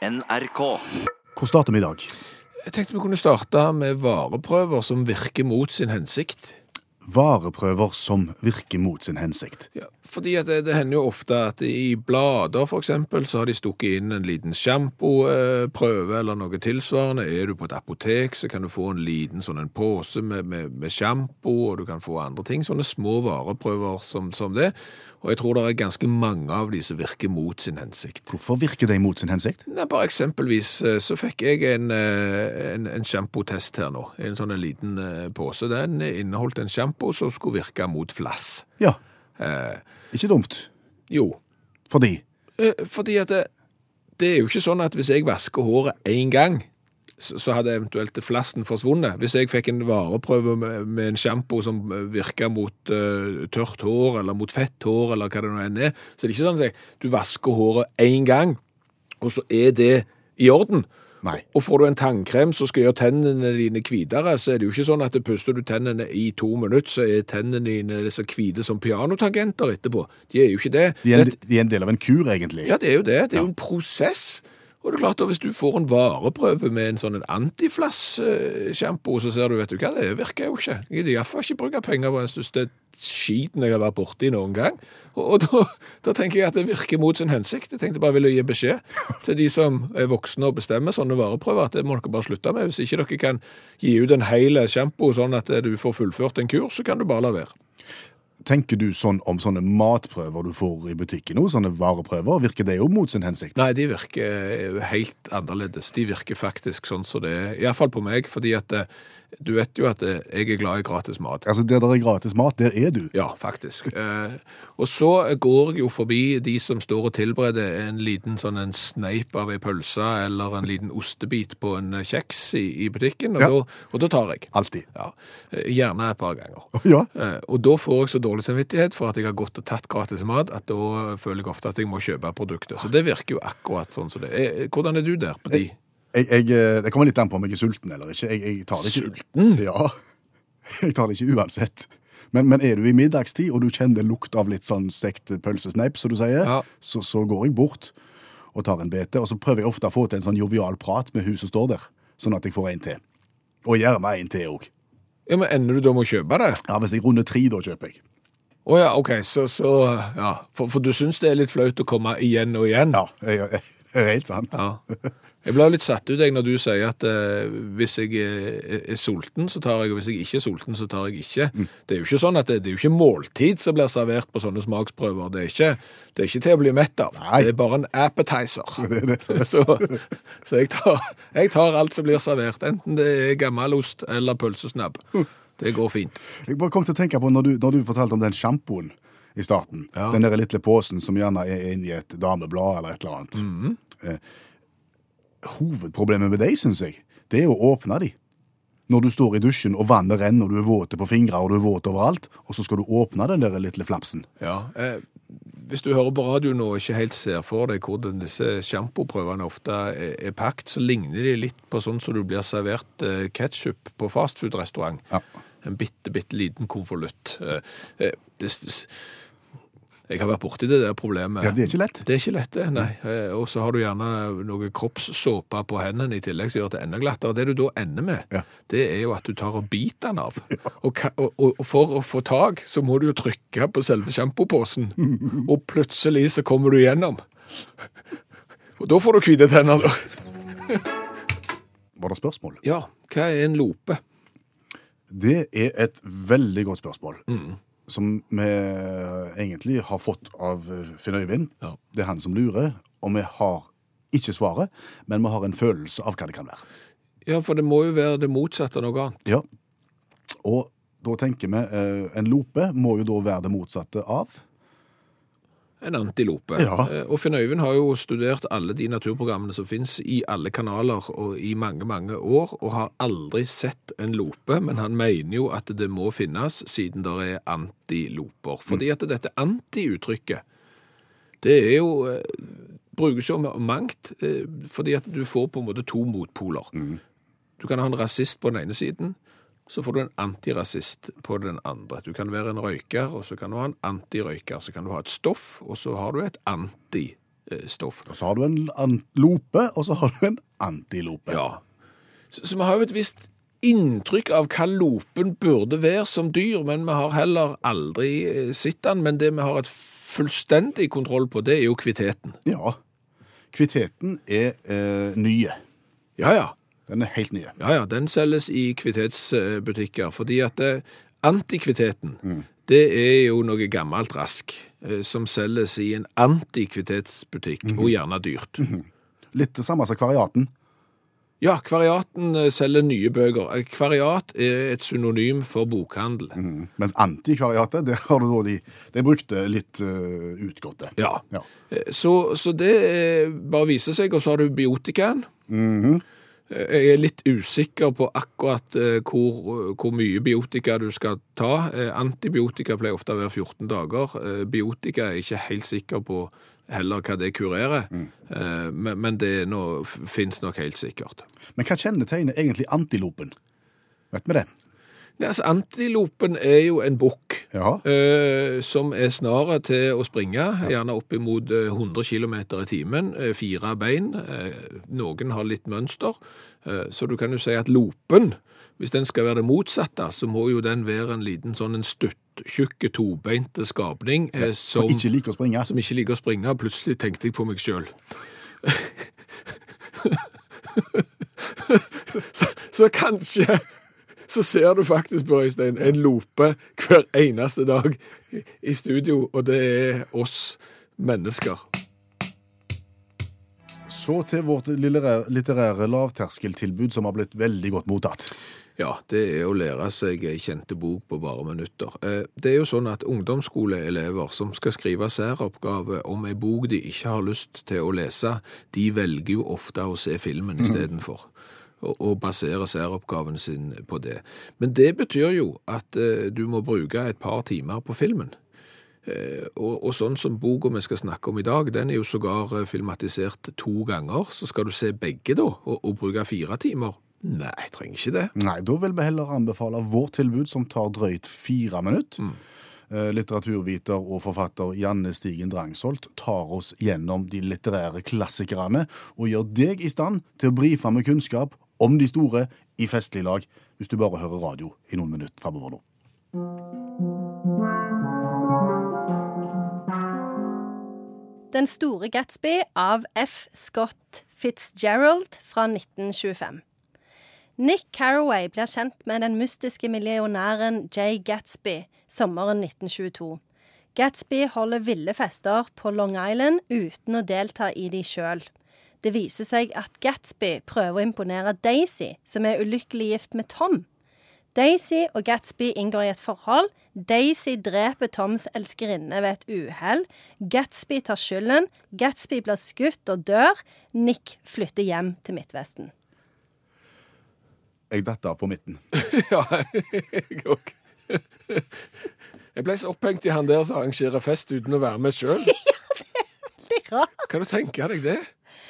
NRK. Hvor starter vi i dag? Jeg tenkte vi kunne starte med vareprøver som virker mot sin hensikt. Vareprøver som virker mot sin hensikt. Ja, fordi at det, det hender jo ofte at i blader for eksempel, så har de stukket inn en liten sjampoprøve eller noe tilsvarende. Er du på et apotek, så kan du få en liten sånn en pose med, med, med sjampo, og du kan få andre ting. Sånne små vareprøver som, som det. Og jeg tror det er ganske mange av de som virker mot sin hensikt. Hvorfor virker de mot sin hensikt? Nei, bare eksempelvis eh, så fikk jeg en, eh, en, en sjampotest her nå. En sånn en liten eh, pose. Den inneholdt en sjampo som skulle virke mot flass. Ja, Eh, ikke dumt. jo, Fordi Eh, Fordi at det, det er jo ikke sånn at hvis jeg vasker håret én gang, så, hadde eventuelt flassen forsvunnet. Hvis jeg fikk en vareprøve med, med en sjampo som virka mot uh, tørt hår, eller mot fett hår, eller hva det nå enn er, så er det ikke sånn at du vasker håret én gang, og så er det i orden. Nei. Og får du en tannkrem som skal gjøre tennene dine hvitere, så er det jo ikke sånn at du puster du tennene i to minutter, så er tennene dine så hvite som pianotangenter etterpå. De er jo ikke det. De er, en, de er en del av en kur, egentlig. ja, det er jo det. Det er jo en prosess. Og det er klart at Hvis du får en vareprøve med en sånn en antiflass-sjampo, så ser du vet du hva, det virker jo ikke. Jeg gidder iallfall ikke bruke penger på den største skiten jeg har vært borti noen gang. Og, og da, da tenker jeg at det virker mot sin hensikt. Jeg tenkte bare ville gi beskjed til de som er voksne og bestemmer sånne vareprøver, at det må dere bare slutte med. Hvis ikke dere kan gi ut en hel sjampo sånn at du får fullført en kur, så kan du bare la være. Tenker du sånn om sånne matprøver du får i butikken nå, sånne vareprøver? Virker det jo mot sin hensikt? Nei, de virker helt annerledes. De virker faktisk sånn som det er. Iallfall på meg, fordi at eh, du vet jo at eh, jeg er glad i gratis mat. Altså, Der det er gratis mat, der er du. Ja, faktisk. Eh, og så går jeg jo forbi de som står og tilbereder en liten sånn en sneip av ei pølse eller en liten ostebit på en eh, kjeks i, i butikken, og, Ja. da, og da tar jeg. Alltid. Ja, eh, Gjerne et par ganger. Ja. Eh, Og da får jeg så dårlig samvittighet for at jeg har gått og tatt gratis mat, at da føler jeg ofte at jeg må kjøpe produktet. Så det virker jo akkurat sånn som det er. Hvordan er du der på de? Jeg, jeg, jeg, det kommer litt an på om jeg er sulten eller ikke. Jeg, tar det ikke. Sulten? Ja. Jeg tar det ikke uansett. Men, men er du i middagstid, og du kjenner lukt av litt sånn stekt pølsesneip, som du sier, Ja. så, så går jeg bort og tar en bete. Og så prøver jeg ofte å få til en sånn jovial prat med hun som står der, sånn at jeg får en til. Og gjerne en til òg. Ja, men ender du da med å kjøpe det? Ja, hvis jeg runder tre, da kjøper jeg. Å ja, OK, så, så ja. For, for du syns det er litt flaut å komme igjen og igjen? Ja, jeg, jeg, helt sant. Ja. Jeg ble litt satt ut jeg når du sier at eh, hvis jeg er, er sulten, så tar jeg, og hvis jeg ikke er sulten, så tar jeg ikke. Det er jo ikke sånn at det, det er jo ikke måltid som blir servert på sånne smaksprøver. Det er ikke, det er ikke til å bli mett av. Nei. Det er bare en appetizer. Det er det. Så, så jeg, tar, jeg tar alt som blir servert, enten det er gammelost eller pølsesnabb. Det går fint. Jeg bare kom til å tenke på når du, når du fortalte om den sjampoen i starten. Ja. Den der lille posen som gjerne er inni et dameblad eller et eller annet. Mhm. eh, hovedproblemet med deg, syns jeg, det er å åpne de. Når du står i dusjen og vannet renner, og du er våt på fingre og du er våt overalt, og så skal du åpne den der lille flapsen. Ja, eh, hvis du hører på radio nå og ikke helt ser for deg hvordan disse sjampoprøvene ofte er, er pakt, så ligner de litt på sånn som du blir servert eh, ketchup på fastfood-restaurant. Ja. En bitte, bitte liten konvolutt. Eh, eh, jeg har vært borti det der problemet. Ja, det er ikke lett. Det er ikke lett, det, nei. Eh, Og så har du gjerne noe kroppssåpe på hendene i tillegg som gjør det enda glattere. Det du da ender med, Ja. det er jo at du tar og biter den av. Og, og, og for å få tak, så må du jo trykke på selve sjampoposen. Og plutselig så kommer du igjennom. Og da får du hvite tenner, da. Var det spørsmål? Ja, hva er en lope? Det er et veldig godt spørsmål. Som vi egentlig har fått av eh, Finn Øyvind. Ja. Det er han som lurer, og vi har ikke svaret, men vi har en følelse av hva det kan være. Ja, for det må jo være det motsatte av noe annet. Ja. Og da tenker vi eh, En lope må jo da være det motsatte av En antilope. Ja. Eh, Og Finn Øyvind har jo studert alle de naturprogrammene som finnes i alle kanaler og i mange, mange år, og har aldri sett en lope, men han mener jo at det må finnes siden det er antiloper. Fordi at dette anti-uttrykket, det er jo eh, brukes jo mangt, eh, fordi at du får på en måte to motpoler. Du kan ha en rasist på den ene siden, så får du en antirasist på den andre. Du kan være en røyker, og så kan du ha en antirøyker. Så kan du ha et stoff, og så har du et antistoff. Og så har du en lope, og så har du en antilope. Ja. Så, så vi har jo et visst inntrykk av hva lopen burde være som dyr, men vi har heller aldri eh, sett den. Men det vi har et fullstendig kontroll på, det er jo kviteten. Ja. Kviteten er eh, nye. Ja, ja. Den er helt nye. Ja, ja, den selges i kvitetsbutikker, fordi at eh, antikviteten, det er jo noe gammelt rask, eh, som selges i en antikvitetsbutikk, og gjerne dyrt. Litt det samme som kvariaten. Ja, Kvariaten eh, selger nye bøker. Kvariat er et synonym for bokhandel. Mm. Mens antikvariatet, der har du da de, de brukte litt uh, utgåtte. Ja. Ja. Så, så det bare viser seg, og så har du biotikaen. Mm Eh, Jeg er litt usikker på akkurat eh, hvor, hvor mye biotika du skal ta. Eh, Antibiotika pleier ofte å være 14 dager. Eh, Biotika er jeg ikke helt sikker på heller hva det kurerer, mm. men, men det fins nok helt sikkert. Men hva kjennetegner egentlig antilopen? Vet vi det? Ja, altså, antilopen er jo en bukk. Ja. eh, som er snare til å springe, gjerne oppimot eh, 100 km i timen, eh, fire bein. eh, Noen har litt mønster. eh, Så du kan jo si at lopen, hvis den skal være det motsatte, så må jo den være en liten sånn en stuttjukk, tobeinte skapning eh, Som som, ikke liker å springe. som ikke liker å springe. Plutselig tenkte jeg på meg sjøl. så, så kanskje så ser du faktisk på Øystein en lope hver eneste dag i studio, og det er oss mennesker. Så til vårt litterære, litterære lavterskeltilbud som har blitt veldig godt mottatt. Ja, det er å lære seg ei kjente bok på bare minutter. Eh, Det er jo sånn at ungdomsskoleelever som skal skrive særoppgave om ei bok de ikke har lyst til å lese, de velger jo ofte å se filmen istedenfor. Og, og basere særoppgaven sin på det. Men det betyr jo at eh, du må bruke et par timer på filmen. Eh, Og, og sånn som boka vi skal snakke om i dag, den er jo sågar eh, filmatisert to ganger. Så skal du se begge da, og, og bruke fire timer? Nei, jeg trenger ikke det. Nei, da vil vi heller anbefale vårt tilbud som tar drøyt fire minutter. Mm. Litteraturviter og forfatter Janne Stigen Drangsholt tar oss gjennom de litterære klassikerne og gjør deg i stand til å brife med kunnskap om de store i festlig lag, hvis du bare hører radio i noen minutter framover nå. Den store Gatsby av F. Scott Fitzgerald fra 1925. Nick Carraway blir kjent med den mystiske millionæren Jay Gatsby sommeren 1922. Gatsby holder ville fester på Long Island uten å delta i de sjøl. Det viser seg at Gatsby prøver å imponere Daisy, som er ulykkelig gift med Tom. Daisy og Gatsby inngår i et forhold. Daisy dreper Toms elskerinne ved et uhell. Gatsby tar skylden. Gatsby blir skutt og dør. Nick flytter hjem til Midtvesten. Jeg datt av på midten. Ja, jeg òg. Jeg ble så opphengt i han der som arrangerer fest uten å være med sjøl. Det er veldig rart. Kan du tenke deg det?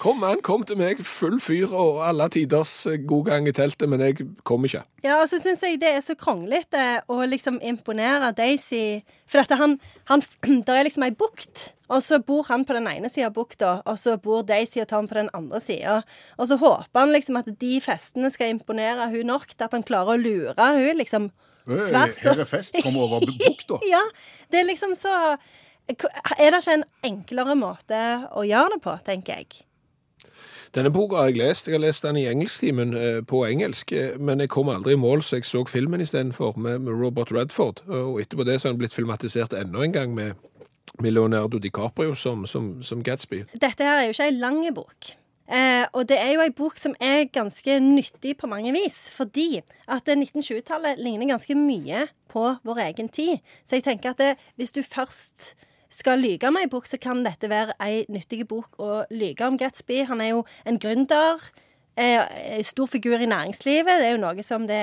Kom an, kom til meg, full fyr og alle tiders eh, god gang i teltet, men jeg kom ikke. Ja, og så syns jeg det er så kronglete å liksom imponere Daisy. For at han, han Der er liksom ei bukt, og så bor han på den ene sida av bukta, og så bor Daisy og Tom på den andre sida. Og så håper han liksom at de festene skal imponere hun nok til at han klarer å lure hun liksom tvers. Her er fest, kom over bukta. Ja, det er liksom så Er det ikke en enklere måte å gjøre det på, tenker jeg. Denne boka har jeg lest. Jeg har lest den i engelsktimen eh, på engelsk, eh, men jeg kom aldri i mål, så jeg så filmen istedenfor, med, med Robert Redford. Og etterpå det så har den blitt filmatisert enda en gang med, med Leonardo DiCaprio som, som, som Gatsby. Dette her er jo ikke ei lang bok. Eh, og det er jo ei bok som er ganske nyttig på mange vis. Fordi at det 1920-tallet ligner ganske mye på vår egen tid. Så jeg tenker at det, hvis du først skal lyge om ei bok, så kan dette være ei nyttig bok å lyge om Gatsby. Han er jo en gründer. En stor figur i næringslivet. Det er jo noe som det,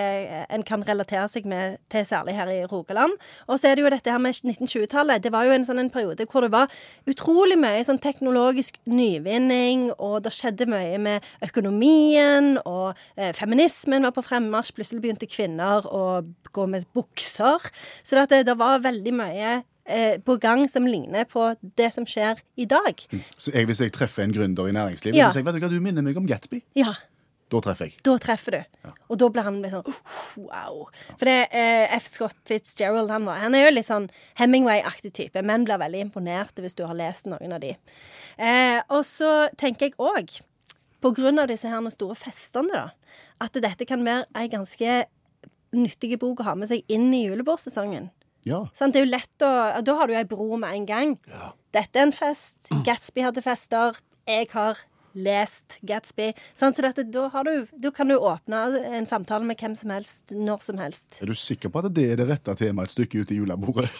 en kan relatere seg med til, særlig her i Rogaland. Og så er det jo dette her med 1920-tallet. Det var jo en sånn en periode hvor det var utrolig mye sånn teknologisk nyvinning, og det skjedde mye med økonomien, og eh, feminismen var på fremmarsj. Plutselig begynte kvinner å gå med bukser. Så det, det var veldig mye eh, på gang som ligner på det som skjer i dag. Så jeg, hvis jeg treffer en gründer i næringslivet, Ja. så sier jeg vet du hva, du minner meg om Gatsby. Ja. Da treffer jeg. Da treffer du. Og da blir han litt sånn uh, wow. For det eh, F. Scott Fitzgerald han, var, han er jo litt sånn Hemingway-aktig type. Menn blir veldig imponerte hvis du har lest noen av de. Eh, og så tenker jeg òg, på grunn av disse her store festene, da, at dette kan være ei ganske nyttig bok å ha med seg inn i julebordsesongen. Ja. Sånn, Det er jo lett å Da har du ei bro med en gang. Dette er en fest. Gatsby hadde fester. Jeg har lest Gatsby. Sånn, Så dette, da, har du, da kan du åpne en samtale med hvem som helst, når som helst. Er du sikker på at det er det rette temaet et stykke ut i julebordet?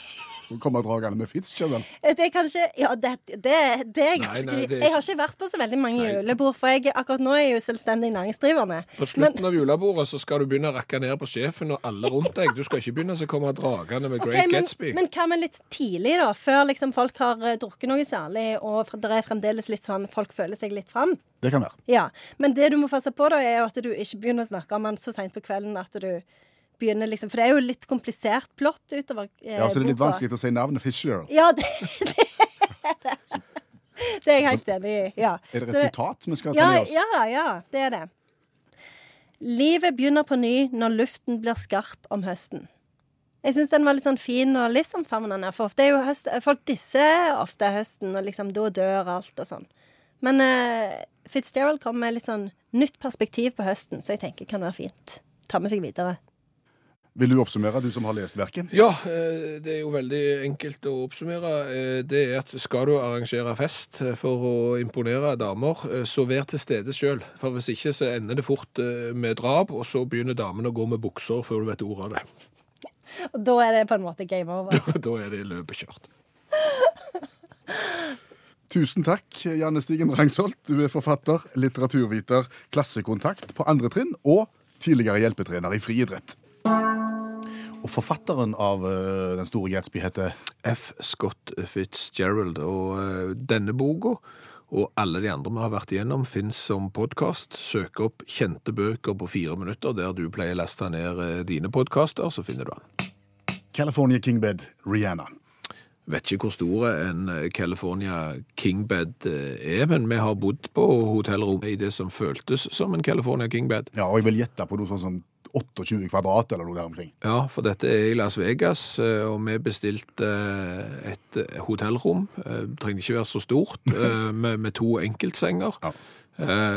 Komme dragende med Fitzgerald? Det er kanskje Ja, det, det, det er ganske nei, det er Jeg har ikke vært på så veldig mange julebord, for jeg, akkurat nå er jeg jo selvstendig næringsdrivende. På slutten av julebordet så skal du begynne å rakke ned på sjefen og alle rundt deg. Du skal ikke begynne å komme dragende med Great men, Gatsby. men hva med litt tidlig, da? Før liksom folk har eh, drukket noe særlig, og det er fremdeles litt sånn folk føler seg litt fram? Det kan være. Ja, Men det du må passe på, da, er at du ikke begynner å snakke om han så seint på kvelden at du begynner liksom For det er jo litt komplisert plott utover eh, Ja, så det er litt boka. vanskelig å si navnet Fitzgerald. Ja, det, det er det. Det er jeg helt enig i. Ja. Er det Så et sitat vi skal ta ja, med oss? ja da, ja. Det er det. Livet begynner på ny når luften blir skarp om høsten. Jeg syns den var litt sånn fin og livsomfavnende. For ofte er jo høst, folk disser ofte høsten, og liksom da dør alt og sånn. Men uh, Fitzgerald kom med litt sånn nytt perspektiv på høsten, så jeg tenker kan være fint. Ta med seg videre. Vil du oppsummere, du som har lest verket? Ja, eh, det er jo veldig enkelt å oppsummere. Eh, Det er at skal du arrangere fest eh, for å imponere damer, så vær til stede sjøl. For hvis ikke så ender det fort med drap, og så begynner damene å gå med bukser før du vet ordet av det. Og da er det på en måte game over. Da er det løpet kjørt. Tusen takk, Janne Stigen Rangsholt. Du er forfatter, litteraturviter, klassekontakt på andre trinn og tidligere hjelpetrener i friidrett. Og forfatteren av eh, Den store Gatsby heter F. Scott Fitzgerald. Og eh, denne boka og alle de andre vi har vært igjennom, fins som podkast. Søk opp kjente bøker på fire minutter der du pleier å laste ned eh, dine podkaster, så finner du den. California Kingbed Rihanna. Vet ikke hvor stor en California Kingbed er, men vi har bodd på hotellrom i det som føltes som en California Kingbed. Ja, og jeg vil gjette på noe sånn som 28 kvadrat eller noe der omkring. Ja, for dette er i Las Vegas, eh, og vi bestilte eh, et eh, hotellrom. Det trengte ikke være så stort, med, med to enkeltsenger. Ja.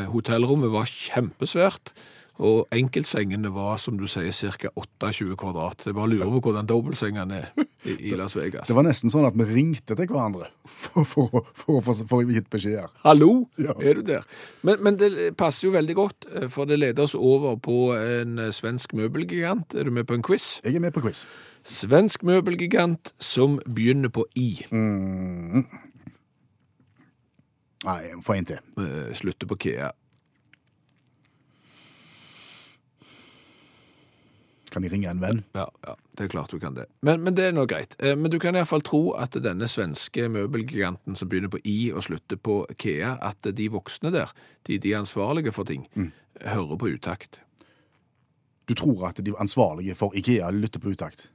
Hotellrommet var kjempesvært, og enkeltsengene var, som du sier, ca. 28 kvadrat. Jeg bare lurer på hvordan dobbeltsengene er i, i Las Vegas. Det var nesten sånn at vi ringte til hverandre for, å- få gitt beskjeder. Hallo, Ja. er du der? Men, men det passer jo veldig godt, eh, for det leder oss over på en eh, svensk møbelgigant. Er du med på en quiz? Jeg er med på quiz. Svensk møbelgigant som begynner på I. Mm. Nei, få en til. Eh, Slutter på Kea. Kan jeg ringe en venn? Ja, ja, det er klart du kan det. Men, men det er nå greit. Eh, Men du kan iallfall tro at denne svenske møbelgiganten som begynner på I og slutter på Kea, at de voksne der, de, de ansvarlige for ting, hører på utakt. Du tror at de ansvarlige for Ikea lytter på utakt?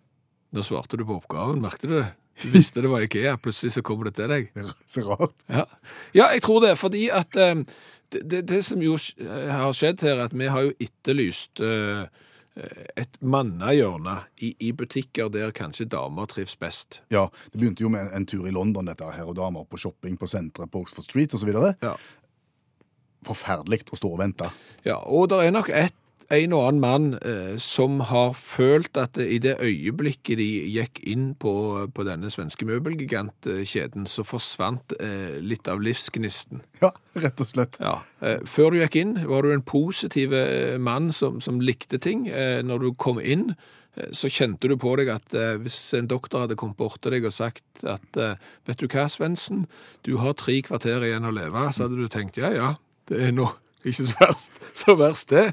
Nå svarte du på oppgaven, merkte du det? Du visste det var Ikea, plutselig så kommer det til deg. Det er Så rart. Ja, ja jeg tror det, fordi at um, det, det, det som jo har skjedd her, at vi har jo etterlyst eh, et mannehjørne i, i butikker der kanskje damer trives best. Ja, Det begynte jo med en, en tur i London, dette her, og damer på shopping på senteret på Oxford Street osv. Ja. Forferdelig å stå og vente. Ja, og det er nok et, en og annen mann eh, som har følt at i det øyeblikket de gikk inn på, på denne svenske møbelgigantkjeden, så forsvant eh, litt av livsgnisten. Ja, rett og slett. Ja. Eh, før du gikk inn, var du en positiv eh, mann som, som likte ting. Eh, når du kom inn, eh, så kjente du på deg at hvis en doktor hadde kommet bort til deg og sagt at vet du hva, Svendsen, du har tre kvarter igjen å leve, så hadde du tenkt ja, ja, det er nå ikke så verst, så verst det.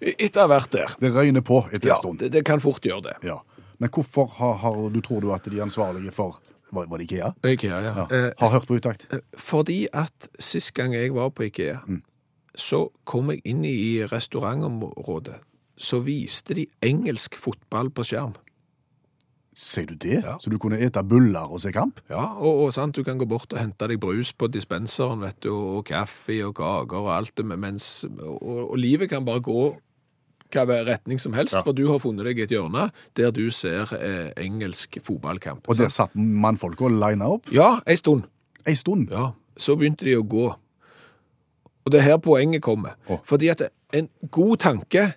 Etter å ha vært der. Det røyner på etter Ja, en stund. det, det kan fort gjøre det. Ja. Men hvorfor har, har du tror du at de ansvarlige for Var, var det Ikea? Ikea, ja. Ja. Eh, Har hørt på utakt? Fordi at sist gang jeg var på IKEA, så kom jeg inn i restaurantområdet, så viste de engelsk fotball på skjerm. Sier du det? Ja. Så du kunne ete buller og se kamp? Ja, og, og sant, du kan gå bort og hente deg brus på dispenseren, vet du, og kaffe og kaker og alt det, mens, og, og livet kan bare gå hva retning som helst, Ja. for du har funnet deg et hjørne der du ser eh, engelsk fotballkamp. Og der satt mannfolk og lina opp Ja, en stund. ei stund. Ja, så begynte de å gå. Og det er her poenget kommer. Oh. Fordi at en god tanke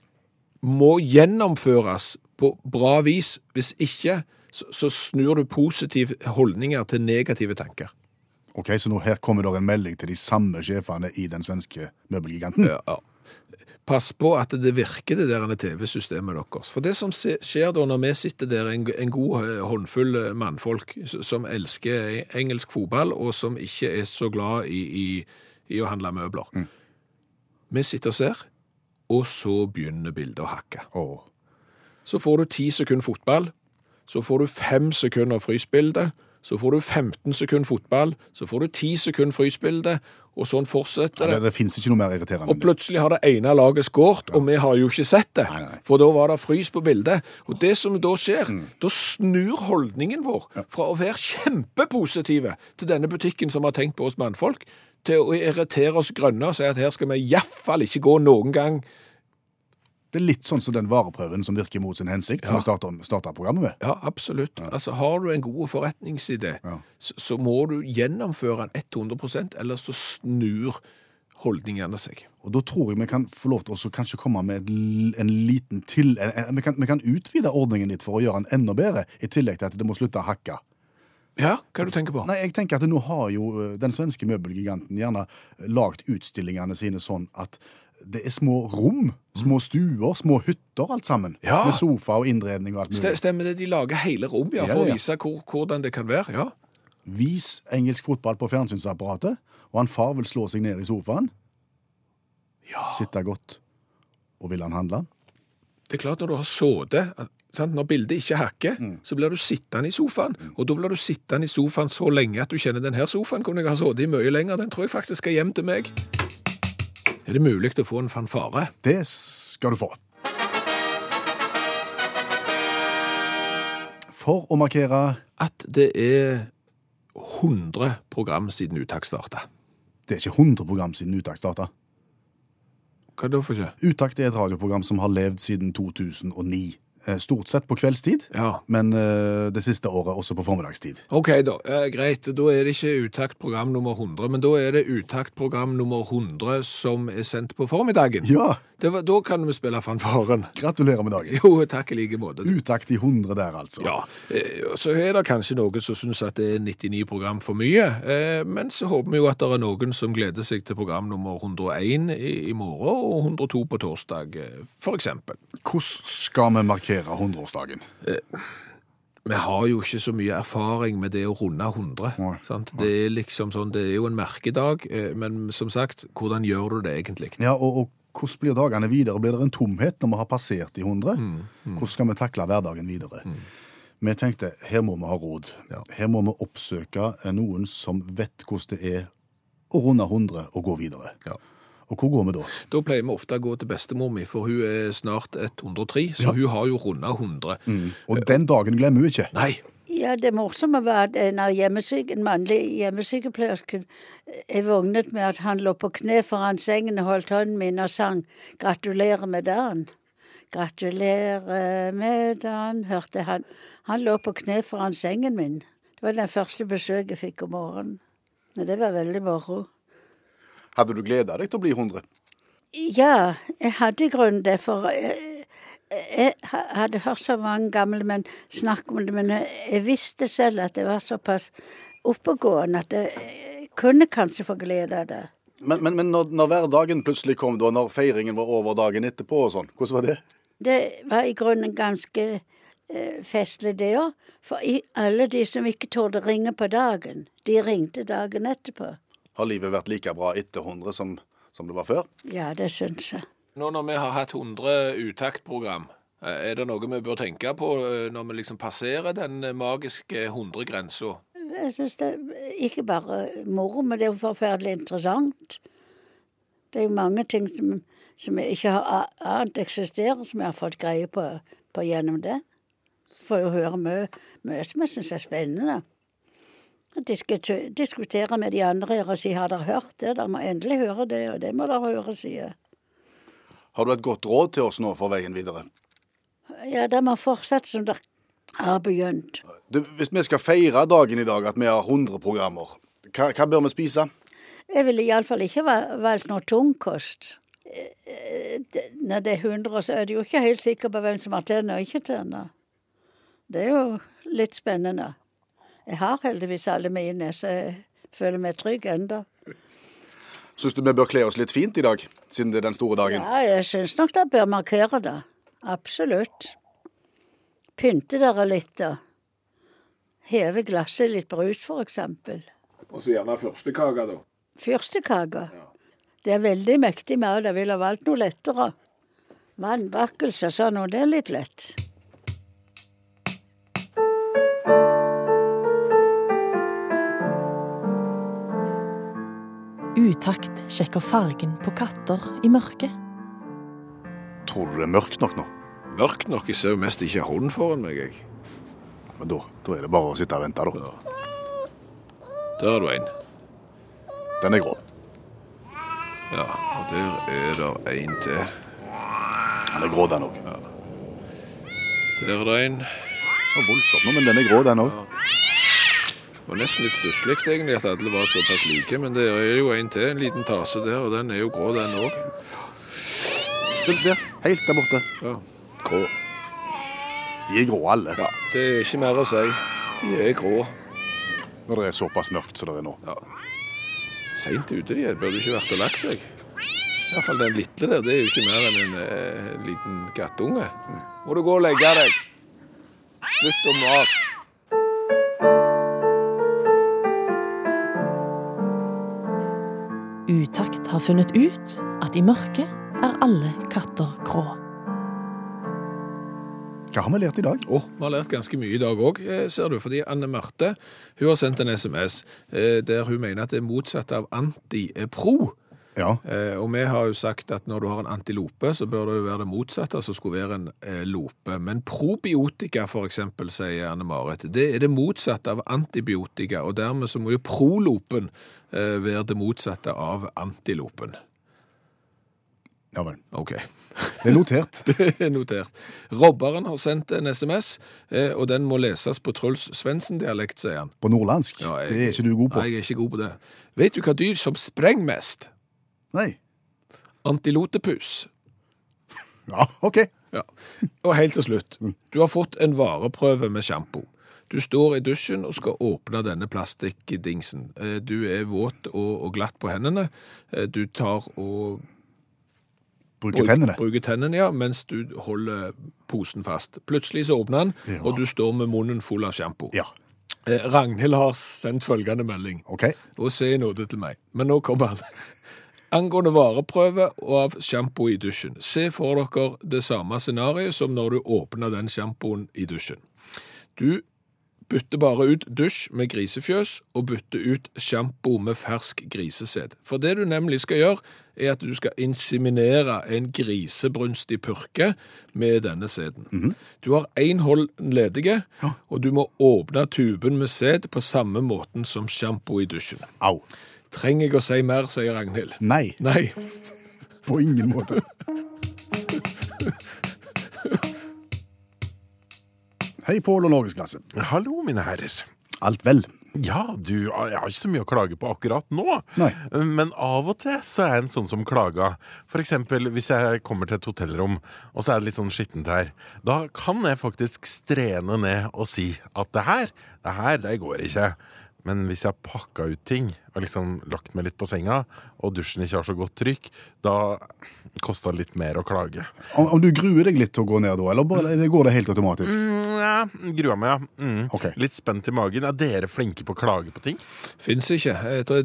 må gjennomføres på bra vis. Hvis ikke, så, så snur du positive holdninger til negative tanker. Ok, Så nå her kommer det en melding til de samme sjefene i den svenske møbelgiganten. Ja, ja. Pass på at det virker, det der TV-systemet deres. For det som skjer da når vi sitter der, en, en god eh, håndfull eh, mannfolk som elsker engelsk fotball, og som ikke er så glad i, i, i å handle møbler. Vi sitter og ser, og så begynner bildet å hakke. Oh. Så får du ti sekunder fotball, så får du fem sekunder frysbilde, så får du 15 sekunder fotball, så får du 10 sekunder frysbilde, og sånn fortsetter Ja, det. det det fins ikke noe mer irriterende. Og plutselig har det ene laget skåret, og vi har jo ikke sett det. Nei, nei. For da var det frys på bildet. Og det som da skjer, Mm. da snur holdningen vår fra å være kjempepositive til denne butikken som har tenkt på oss mannfolk, til å irritere oss grønne og si at her skal vi iallfall ikke gå noen gang. Det er litt sånn som den vareprøven som virker mot sin hensikt, som vi starter programmet med. Ja, absolutt. Altså, Har du en god forretningsidé, Ja. så, så må du gjennomføre den 100% ellers så snur holdningene seg. Og da tror jeg vi kan få lov til å kanskje komme med en liten til... Vi kan, vi kan utvide ordningen litt for å gjøre den enda bedre, i tillegg til at det må slutte å hakke. Ja, hva er du tenker på? Nei, jeg tenker at nå har jo eh, den svenske møbelgiganten gjerne lagd utstillingene sine sånn at det er små rom, små stuer, små hytter, alt sammen. Ja. Med sofa og innredning og alt mulig. Stemmer det, de lager hele rom ja, for å vise hvor, hvordan det kan være. ja. Vis engelsk fotball på fjernsynsapparatet, og han far vil slå seg ned i sofaen, Ja. sitte godt, og vil han handle? Det er klart når du har sittet sant? Når bildet ikke hakker, Mm. så blir du sittende i sofaen. Og da blir du sittende i sofaen så lenge at du kjenner denne sofaen kunne jeg ha sittet i mye lenger. Den tror jeg faktisk skal hjem til meg. Er det mulig å få en fanfare? Det skal du få. For å markere At det er 100 program siden uttak starta. Det er ikke 100 program siden uttak starta. Hva er det for ikke? Utakt er et radioprogram som har levd siden 2009. Eh, Stort sett på kveldstid, Ja. men eh, det siste året også på formiddagstid. OK, da. Eh, greit. Da er det ikke Utakt program nummer 100, men da er det Utakt program nummer 100 som er sendt på formiddagen. Ja, var, da kan vi spille fanfaren. gratulerer med dagen. Jo, takk i like måte. Utakt i 100 der, altså. Ja, eh, så er det kanskje noen som syns at det er 99 program for mye, eh, men så håper vi jo at det er noen som gleder seg til program nummer 101 i, i morgen og 102 på torsdag, eh, for eksempel. Hvordan skal vi markere 100-årsdagen? Vi har jo ikke så mye erfaring med det å runde 100. Nei. Sant? Det er liksom sånn, det er jo en merkedag, eh, men som sagt, hvordan gjør du det egentlig? Ja, og, og hvordan blir dagene videre? Blir det en tomhet når vi har passert de 100? Hvordan skal vi takle hverdagen videre? Vi tenkte her må vi ha råd. Her må vi oppsøke eh, noen som vet hvordan det er å runde 100 og gå videre. Ja. Og hvor går vi da? Da pleier vi ofte å gå til bestemor mi, for hun er snart 103, så Ja. hun har jo runda 100. Og den dagen glemmer hun ikke. Nei, Ja, det morsomme var at en, av hjemmesyk, en mannlig hjemmesykepleierske er vågnet med at han lå på kne foran sengen og holdt hånden min og sang 'Gratulerer med dagen'. 'Gratulerer med dagen', hørte han. Han lå på kne foran sengen min. Det var den første besøket jeg fikk om morgenen. Men det var veldig moro. Hadde du gleda deg til å bli 100? Ja, jeg hadde i grunnen det, for jeg, jeg hadde hørt så mange gamle menn snakke om det, men jeg visste selv at jeg var såpass oppegående at jeg kunne kanskje få glede av det. Men, men, men når, når hverdagen plutselig kom, da, når feiringen var over dagen etterpå og sånn, hvordan var det? Det var i grunnen ganske eh, festlig, det òg. For i, alle de som ikke torde ringe på dagen, de ringte dagen etterpå. Har livet vært like bra etter 100 som, som det var før? Ja, det syns jeg. Nå når vi har hatt 100 uttaktprogram, eh, er det noe vi bør tenke på eh, når vi liksom passerer den eh, magiske 100-grensa? Jeg syns det er ikke bare moro, men det er jo forferdelig interessant. Det er jo mange ting som, som jeg ikke har annet eksisterer, som jeg har fått greie på, på gjennom det. Får jo høre mye, mye som jeg syns er spennende. Diskutere med de andre og si 'har dere hørt det?' Dere må endelig høre det, og det må dere høre, sier. Har du et godt råd til oss nå for veien videre? Ja, det må fortsette som dere har begynt. Du, hvis vi skal feire dagen i dag, at vi har 100 programmer, hva, hva bør vi spise? Jeg ville iallfall ikke va- valgt noe tungkost. Når det er 100, så er du jo ikke helt sikker på hvem som har tenner og ikke tenner. Det er jo litt spennende. Jeg har heldigvis alle mine, så jeg føler meg trygg ennå. Syns du vi bør kle oss litt fint i dag, siden det er den store dagen? Ja, jeg syns nok det bør markere det. Absolutt. Pynte dere litt, da. Heve glasset litt brus, for eksempel. Og så gjerne fyrstekake, da. Fyrstekake. Det er veldig mektig med det. ville valgt noe lettere. Vannbakkelse og sånn, og det er litt lett. Utakt sjekker fargen på katter i mørket. Tror du det er mørkt nok nå? Mørkt nok. Jeg ser jo mest ikke hånden foran meg, jeg. Men da, da er det bare å sitte og vente, da. Der er du en. Den er grå. Ja, og der er det en til. Den er grå, den òg. Der er det en. Voldsomt men den er grå, den òg. Det var nesten litt stusslig egentlig at alle var såpass like, men det er jo en til, en liten tase der, og den er jo grå den òg. Der, helt der borte. Ja. Grå. De er grå, alle. ja. Det er ikke mer å si. De er grå. Når det er såpass mørkt som det er nå. Ja. Seint ute de er, burde ikke vært og lagt seg. I hvert fall den lille der, det er jo ikke mer enn en eh, liten kattunge. Må du gå og legge deg. Slutt å mase. Utakt har funnet ut at i mørket er alle katter grå. Hva har vi lært i dag? Oh, vi har lært ganske mye i dag òg, ser du. Fordi Anne Marte hun har sendt en SMS eh, der hun mener at det er motsatt av anti er pro. Ja. Eh, og vi har jo sagt at når du har en antilope, så bør det jo være det motsatte, som skulle være en eh, lope. Men probiotika, for eksempel, sier Anne Marit, det er det motsatte av antibiotika, og dermed så må jo prolopen eh, være det motsatte av antilopen. ja vel. OK. Det er notert. Det er notert. Robberen har sendt en SMS, eh, og den må leses på Truls Svendsen-dialekt, sier han. På nordlandsk. Ja, jeg- Det er ikke du god på. Nei, jeg er ikke god på det. Vet du hva dyr som sprenger mest? Nei. Antilotepus. Ja, OK. Ja. Og helt til slutt. Du har fått en vareprøve med sjampo. Du står i dusjen og skal åpne denne plastikkdingsen. Eh, Du er våt og, glatt på hendene. Eh, Du tar og Bruker tennene. bruker tennene, ja, mens du holder posen fast. Plutselig så åpner den, Ja. og du står med munnen full av sjampo. Ja. Eh, Ragnhild har sendt følgende melding. OK. Og se nåde til meg. Men nå kommer han. Angående vareprøve av sjampo i dusjen. Se for dere det samme scenarioet som når du åpner den sjampoen i dusjen. Du bytter bare ut dusj med grisefjøs og bytter ut sjampo med fersk grisesæd. For det du nemlig skal gjøre, er at du skal inseminere en grisebrunstig purke med denne sæden. Du har én hold ledige, og du må åpne tuben med sæd på samme måten som sjampo i dusjen. Au. Trenger jeg å si mer, sier Ragnhild. Nei, Nei. på ingen måte. Hei, Pål og Norgesklasse. Hallo, mine herrer. Alt vel? Ja, du, jeg har ikke så mye å klage på akkurat nå. Nei. Men av og til så er jeg en sånn som klager. For eksempel hvis jeg kommer til et hotellrom, og så er det litt sånn skittent her. Da kan jeg faktisk strene ned og si at det her, det her, det går ikke. Men hvis jeg har pakka ut ting og liksom lagt meg litt på senga, og dusjen ikke har så godt trykk, da koster det litt mer å klage. Om, om du gruer deg litt til å gå ned da, eller bare, eller går det helt automatisk? Mm, ja, gruer meg, ja. Mm. Okay. Litt spent i magen. Er dere flinke på å klage på ting? Fins ikke.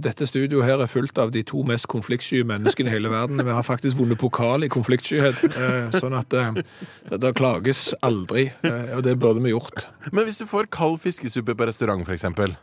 Dette studioet her er fullt av de to mest konfliktsky menneskene i hele verden. Vi har faktisk vunnet pokal i konfliktskyhet, eh, sånn at eh, det, det klages aldri. eh, Og det burde vi gjort. Men hvis du får kald fiskesuppe på restaurant, for eksempel.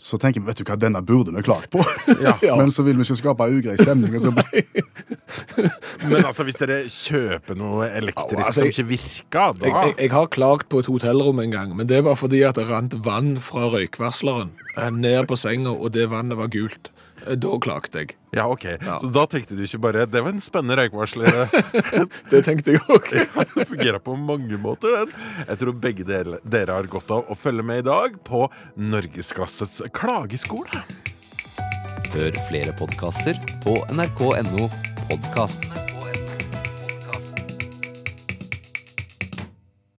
Så tenker vi vet du hva, denne burde vi klart på. Ja. Men så vil vi ikke skape ugrei stemning. Men altså, hvis dere kjøper noe elektrisk Ja, altså, som ikke virker, da Jeg, jeg, jeg har klagt på et hotellrom en gang, men det var fordi at det rant vann fra røykvarsleren eh, ned på senga, og det vannet var gult. Eh, Da klagde jeg. Ja, ok. Så da tenkte du ikke bare Det var en spennende røykvarsler. Det tenkte jeg òg. Det fungerer på mange måter, den. Jeg tror begge dere, dere har godt av å følge med i dag på Norgesklassets klageskole. Hør flere podkaster på nrk.no podkast.